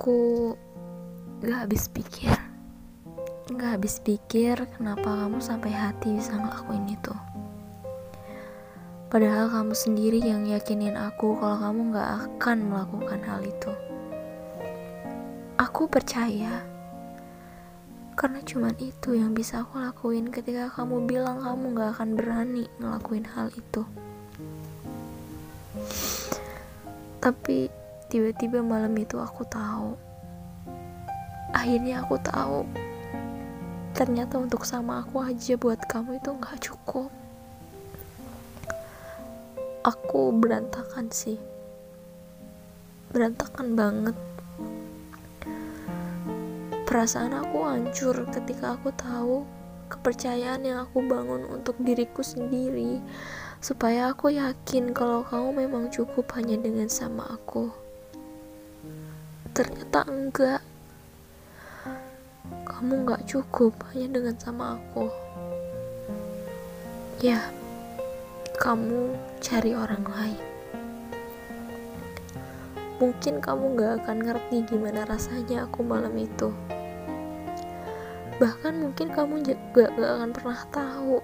Aku gak habis pikir. Gak habis pikir kenapa kamu sampai hati bisa ngelakuin itu. Padahal kamu sendiri yang yakinin aku kalau kamu gak akan melakukan hal itu. Aku percaya Karena cuman itu yang bisa aku lakuin ketika kamu bilang kamu gak akan berani ngelakuin hal itu. Tapi tiba-tiba malam itu aku tahu. Akhirnya aku tahu. Ternyata untuk sama aku aja buat kamu itu nggak cukup. Aku berantakan sih. Berantakan banget. Perasaan aku hancur ketika aku tahu kepercayaan yang aku bangun untuk diriku sendiri supaya aku yakin kalau kamu memang cukup hanya dengan sama aku ternyata enggak. Kamu nggak cukup hanya dengan sama aku. Ya kamu cari orang lain. Mungkin kamu gak akan ngerti gimana rasanya aku malam itu. Bahkan mungkin kamu juga gak akan pernah tahu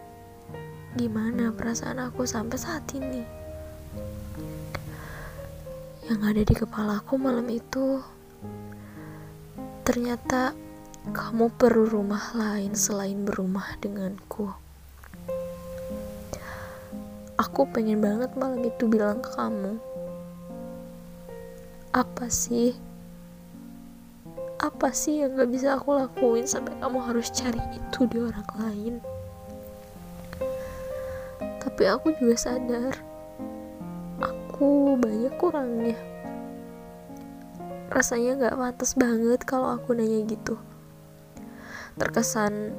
gimana perasaan aku sampai saat ini. Yang ada di kepalaku malam itu Ternyata kamu perlu rumah lain selain berumah denganku. Aku pengen banget malam itu bilang ke kamu. Apa sih? Apa sih yang gak bisa aku lakuin sampai kamu harus cari itu di orang lain? Tapi aku juga sadar, aku banyak kurangnya rasanya gak pantas banget kalau aku nanya gitu. Terkesan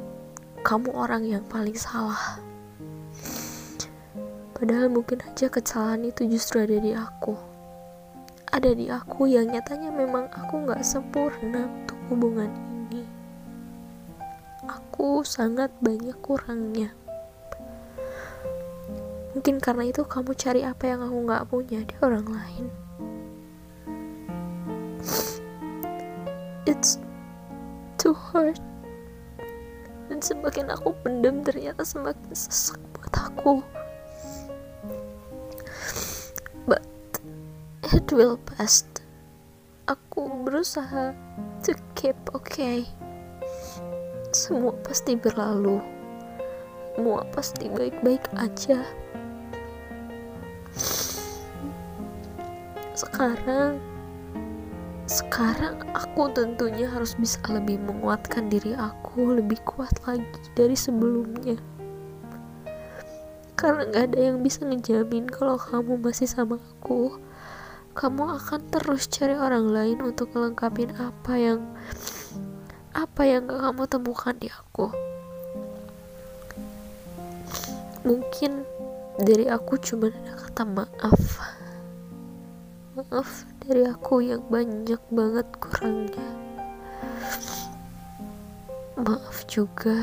kamu orang yang paling salah. Padahal mungkin aja kesalahan itu justru ada di aku. Ada di aku yang nyatanya memang aku gak sempurna untuk hubungan ini. Aku sangat banyak kurangnya. Mungkin karena itu kamu cari apa yang aku gak punya di orang lain it's too hard. Dan semakin aku pendam ternyata semakin sesak buat aku. But it will pass aku berusaha to keep okay. Semua pasti berlalu. Semua pasti baik-baik aja. Sekarang sekarang aku tentunya harus bisa lebih menguatkan diri aku lebih kuat lagi dari sebelumnya. Karena gak ada yang bisa ngejamin kalau kamu masih sama aku. Kamu akan terus cari orang lain untuk melengkapi apa yang apa yang gak kamu temukan di aku. Mungkin dari aku cuma ada kata maaf maaf dari aku yang banyak banget kurangnya. Maaf juga.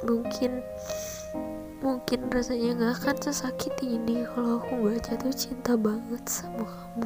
Mungkin mungkin rasanya gak akan sesakit ini kalau aku gak jatuh cinta banget sama kamu